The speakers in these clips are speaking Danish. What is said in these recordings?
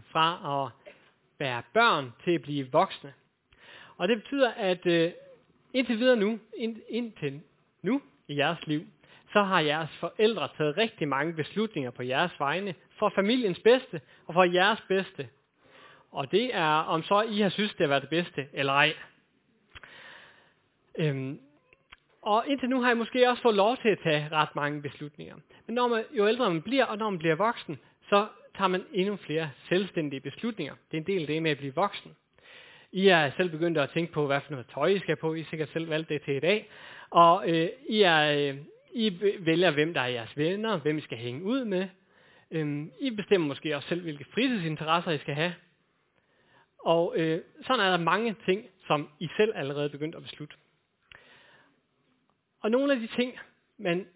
overgangen fra at være børn til at blive voksne. Og det betyder, at øh, indtil videre nu, ind, indtil nu i jeres liv, så har jeres forældre taget rigtig mange beslutninger på jeres vegne, for familiens bedste og for jeres bedste. Og det er, om så I har synes, det har været det bedste eller ej. Øhm, og indtil nu har jeg måske også fået lov til at tage ret mange beslutninger. Men når man, jo ældre man bliver, og når man bliver voksen, så tager man endnu flere selvstændige beslutninger. Det er en del af det med at blive voksen. I er selv begyndt at tænke på, hvad for noget tøj I skal på. I sikkert selv valgt det til i dag. Og øh, I, er, øh, I vælger, hvem der er jeres venner, hvem I skal hænge ud med. Øh, I bestemmer måske også selv, hvilke fritidsinteresser I skal have. Og øh, sådan er der mange ting, som I selv allerede er begyndt at beslutte. Og nogle af de ting, man,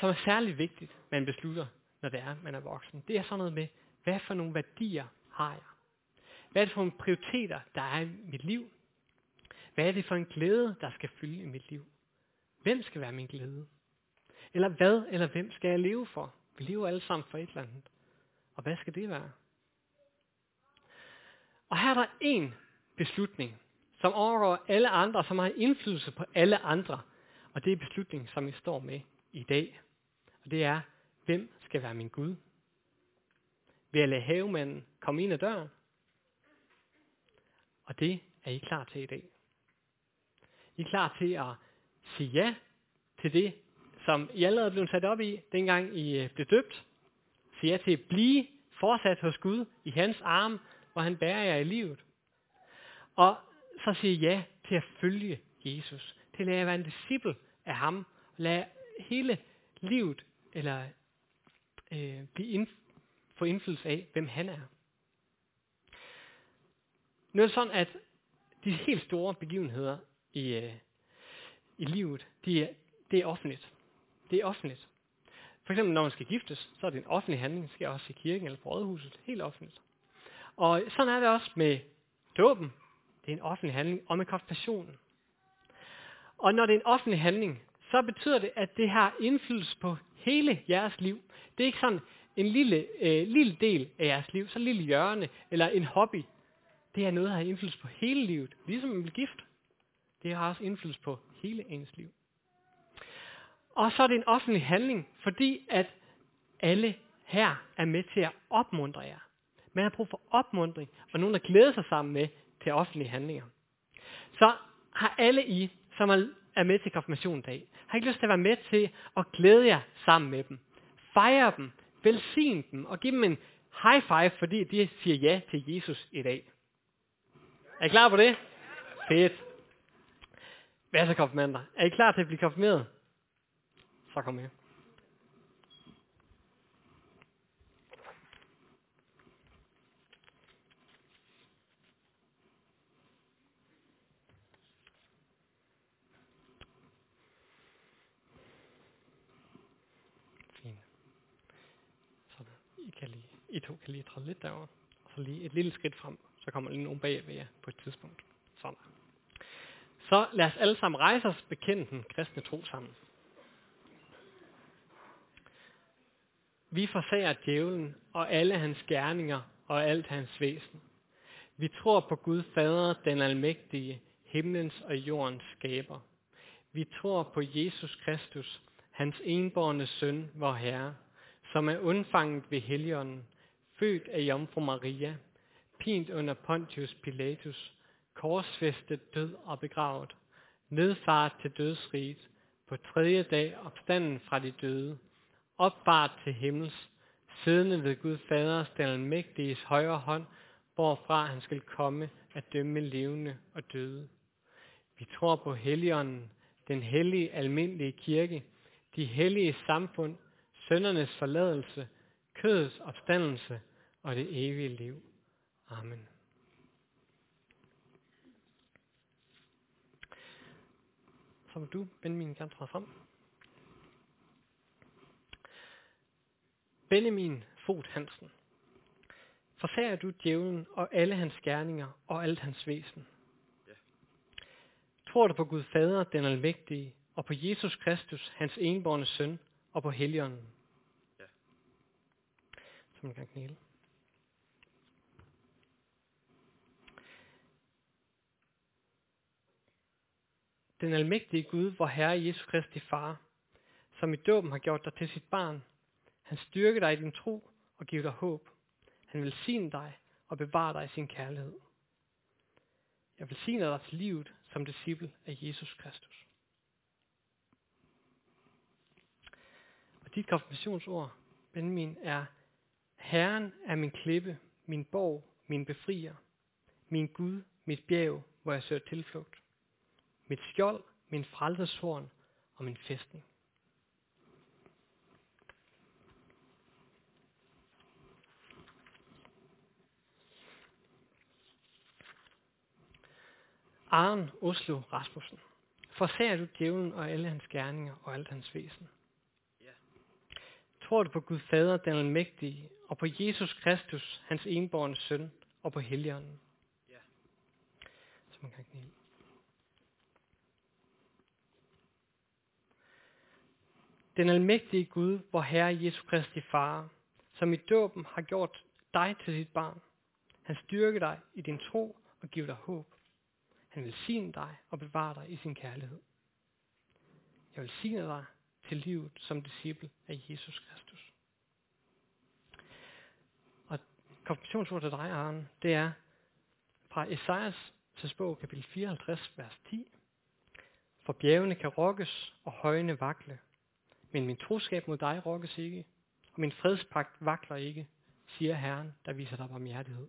som er særlig vigtigt, man beslutter, når det er, man er voksen, det er sådan noget med, hvad for nogle værdier har jeg? Hvad er det for nogle prioriteter, der er i mit liv? Hvad er det for en glæde, der skal fylde i mit liv? Hvem skal være min glæde? Eller hvad eller hvem skal jeg leve for? Vi lever alle sammen for et eller andet. Og hvad skal det være? Og her er der en beslutning, som overgår alle andre, som har indflydelse på alle andre. Og det er beslutningen, som vi står med i dag. Og det er, hvem skal være min Gud? Ved at lade havemanden komme ind ad døren? Og det er I klar til i dag. I er klar til at sige ja til det, som I allerede blev sat op i, dengang I øh, blev døbt. Sige ja til at blive fortsat hos Gud i hans arm, hvor han bærer jer i livet. Og så sige ja til at følge Jesus. Til at lade være en disciple af ham. Lad hele livet eller øh, blive indf- få indflydelse af, hvem han er. Nu er det sådan, at de helt store begivenheder i, øh, i livet, de er, det er offentligt. Det er offentligt. For eksempel når man skal giftes, så er det en offentlig handling. Det sker også i kirken eller på rådhuset. Helt offentligt. Og sådan er det også med dåben. Det er en offentlig handling. Og med konfirmationen. Og når det er en offentlig handling, så betyder det, at det har indflydelse på hele jeres liv. Det er ikke sådan en lille, øh, lille del af jeres liv, så en lille hjørne, eller en hobby. Det er noget, der har indflydelse på hele livet. Ligesom en gift. Det har også indflydelse på hele ens liv. Og så er det en offentlig handling, fordi at alle her er med til at opmuntre jer. Man har brug for opmundring, og nogen, der glæder sig sammen med til offentlige handlinger. Så har alle I, som har er med til konfirmationdag, har ikke lyst til at være med til at glæde jer sammen med dem. Fejre dem, velsign dem og give dem en high five, fordi de siger ja til Jesus i dag. Er I klar på det? Fedt. Hvad så konfirmander? Er I klar til at blive konfirmeret? Så kom med. Sådan. I, kan lige, I to kan lige træde lidt derover. Og så lige et lille skridt frem. Så kommer lige nogen bag ved jer på et tidspunkt. Sådan. Så lad os alle sammen rejse os bekende den kristne tro sammen. Vi forsager djævlen og alle hans gerninger og alt hans væsen. Vi tror på Gud Fader, den almægtige, himlens og jordens skaber. Vi tror på Jesus Kristus, hans enborne søn, vor Herre, som er undfanget ved Helligånden, født af Jomfru Maria, pint under Pontius Pilatus, korsfæstet, død og begravet, nedfart til dødsriget, på tredje dag opstanden fra de døde, opfart til himmels, siddende ved Gud Faders den almægtiges højre hånd, hvorfra han skal komme at dømme levende og døde. Vi tror på Helligånden, den hellige almindelige kirke, de hellige samfund, søndernes forladelse, kødets opstandelse og det evige liv. Amen. Så vil du, Benjamin, gerne træde frem. Benjamin Fod Hansen. Forsager du djævlen og alle hans gerninger og alt hans væsen? Ja. Tror du på Gud Fader, den almægtige, og på Jesus Kristus, hans enborne søn, og på Helligånden? som man kan knæle. Den almægtige Gud, hvor Herre Jesus Kristi Far, som i dåben har gjort dig til sit barn, han styrker dig i din tro og giver dig håb. Han vil dig og bevare dig i sin kærlighed. Jeg velsigner sine dig til livet som disciple af Jesus Kristus. Og dit konfirmationsord, Benjamin, er Herren er min klippe, min borg, min befrier, min Gud, mit bjerg, hvor jeg søger tilflugt, mit skjold, min frelseshorn og min fæstning. Aren Oslo Rasmussen. Forsager du djævlen og alle hans gerninger og alt hans væsen? Ja. Tror du på Gud Fader, den almægtige, og på Jesus Kristus, hans enborne søn, og på Helligånden? Ja. Så man kan knæle. Den almægtige Gud, vor Herre Jesu Kristi Far, som i dåben har gjort dig til sit barn. Han styrker dig i din tro og giver dig håb. Han vil sige dig og bevare dig i sin kærlighed. Jeg vil sige dig til livet som disciple af Jesus Kristus. Og konfirmationsord til dig, Arne, det er fra Esajas til bog, kapitel 54, vers 10. For bjergene kan rokkes, og højene vakle. Men min troskab mod dig rokkes ikke, og min fredspagt vakler ikke, siger Herren, der viser dig barmhjertighed.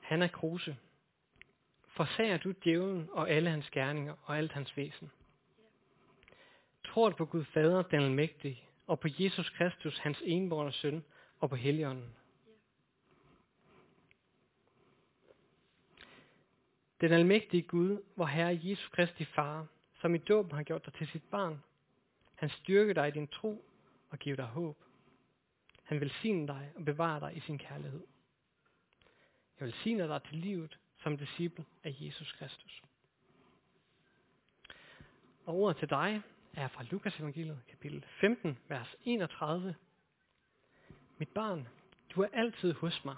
Hanna Kruse. Forsager du djævlen og alle hans gerninger og alt hans væsen? Tror du på Gud Fader, den almægtige, og på Jesus Kristus, hans enborne søn, og på Helligånden? Den almægtige Gud, hvor Herre Jesus Kristi Far, som i dåben har gjort dig til sit barn. Han styrker dig i din tro og giver dig håb. Han velsigner dig og bevarer dig i sin kærlighed. Jeg velsigner dig til livet som disciple af Jesus Kristus. Og ordet til dig er fra Lukas evangeliet, kapitel 15, vers 31. Mit barn, du er altid hos mig,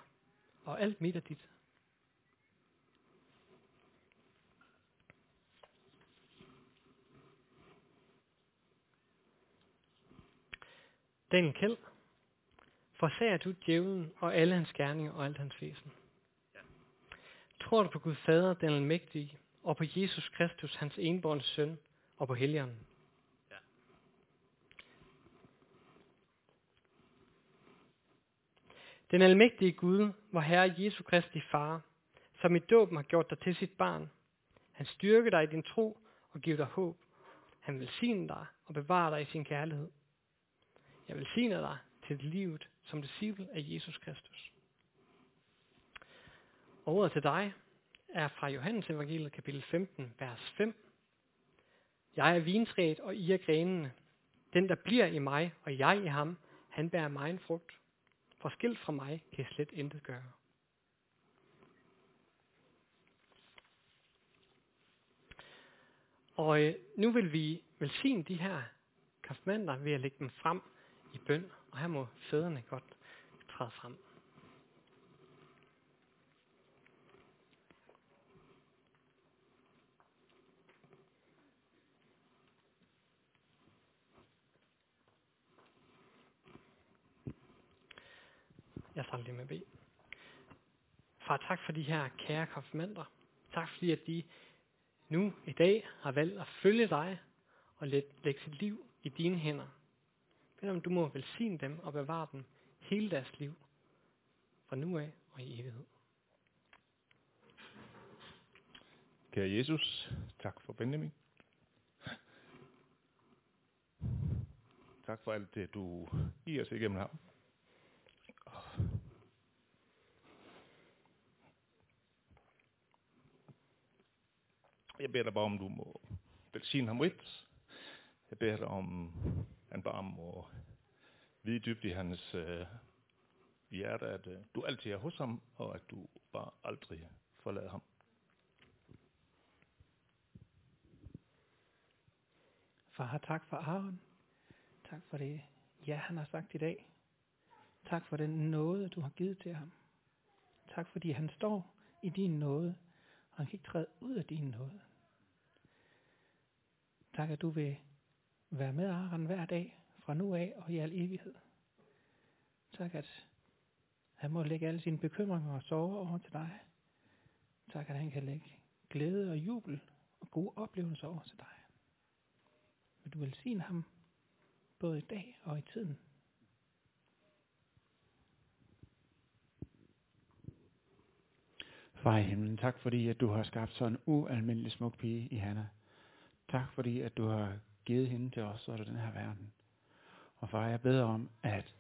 og alt mit er dit. Daniel Kjeld, forsager du djævlen og alle hans gerninger og alt hans væsen? Tror du på Gud Fader, den almægtige, og på Jesus Kristus, hans enborne søn, og på Helligånden? Ja. Den almægtige Gud, hvor Herre Jesu Kristi Far, som i dåben har gjort dig til sit barn. Han styrker dig i din tro og giver dig håb. Han vil sige dig og bevare dig i sin kærlighed. Jeg vil sige dig til livet som disciple af Jesus Kristus. Ordet til dig er fra Johannes evangeliet kapitel 15, vers 5. Jeg er vintræet, og I er grenene. Den, der bliver i mig, og jeg i ham, han bærer mig en frugt. For skilt fra mig kan jeg slet intet gøre. Og øh, nu vil vi velsigne de her konfirmander ved at lægge dem frem i bøn. Og her må fædrene godt træde frem. Jeg starter lige med at bede. Far, tak for de her kære konfirmander. Tak fordi, at de nu i dag har valgt at følge dig og lægge sit liv i dine hænder. Men om du må velsigne dem og bevare dem hele deres liv, fra nu af og i evighed. Kære Jesus, tak for Benjamin. Tak for alt det, du giver os igennem ham. Jeg beder dig bare om, du må velsigne ham rigt. Jeg beder dig om, han bare må vide dybt i hans øh, hjerte, at øh, du altid er hos ham, og at du bare aldrig forlader ham. Far, tak for Aaron. Tak for det, ja, han har sagt i dag. Tak for den nåde, du har givet til ham. Tak fordi han står i din nåde, og han kan ikke træde ud af din nåde. Tak, at du vil være med Aron hver dag, fra nu af og i al evighed. Tak, at han må lægge alle sine bekymringer og sorger over til dig. Tak, at han kan lægge glæde og jubel og gode oplevelser over til dig. Vil du velsigne ham, både i dag og i tiden. Far i himlen, tak fordi, at du har skabt sådan en ualmindelig smuk pige i Hanna. Tak fordi, at du har givet hende til os og den her verden. Og far, jeg beder om, at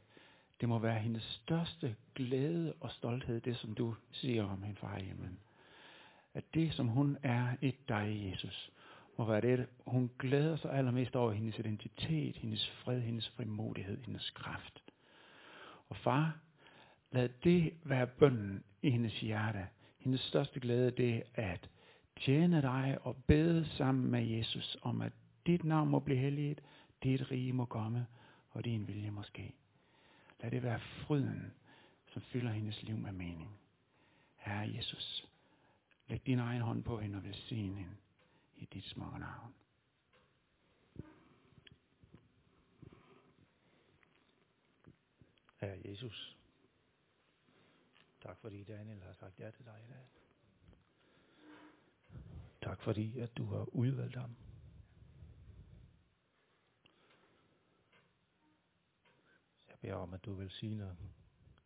det må være hendes største glæde og stolthed, det som du siger om hende, far i himlen. At det, som hun er i dig, Jesus, må være det, hun glæder sig allermest over hendes identitet, hendes fred, hendes frimodighed, hendes kraft. Og far, lad det være bønden i hendes hjerte. Hendes største glæde, det er at tjene dig og bede sammen med Jesus om, at dit navn må blive helliget, dit rige må komme, og din vilje må ske. Lad det være fryden, som fylder hendes liv med mening. Herre Jesus, læg din egen hånd på hende og velsign hende i dit smukke navn. Herre Jesus, tak fordi Daniel har sagt ja til dig i dag. Tak fordi, at du har udvalgt ham. Jeg beder om, at du velsigner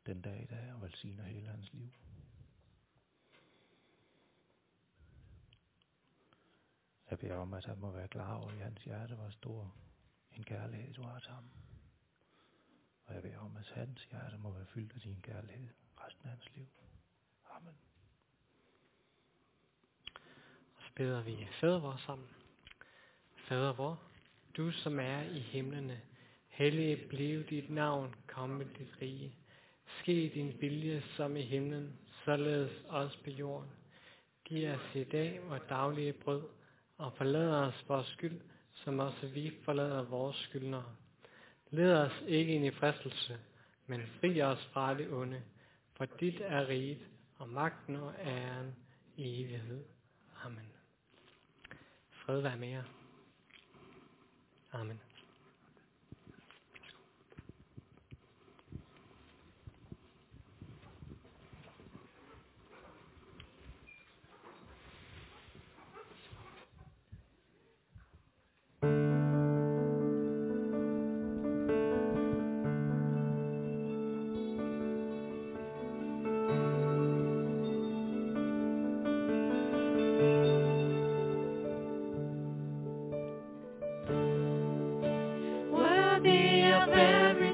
den dag i dag og velsigner hele hans liv. Jeg beder om, at han må være klar over i hans hjerte, hvor stor en kærlighed du har til ham. Og jeg beder om, at hans hjerte må være fyldt af din kærlighed resten af hans liv. Amen. Og så beder vi fader vor sammen. Fader vor, du som er i himlene, hellige blive dit navn, komme dit rige. Ske din vilje som i himlen, således også på jorden. Giv os i dag vores daglige brød, og forlad os vores skyld, som også vi forlader vores skyldnere. Led os ikke ind i fristelse, men fri os fra det onde, for dit er riget, og magten og æren i evighed. Amen. Fred være med jer. Amen.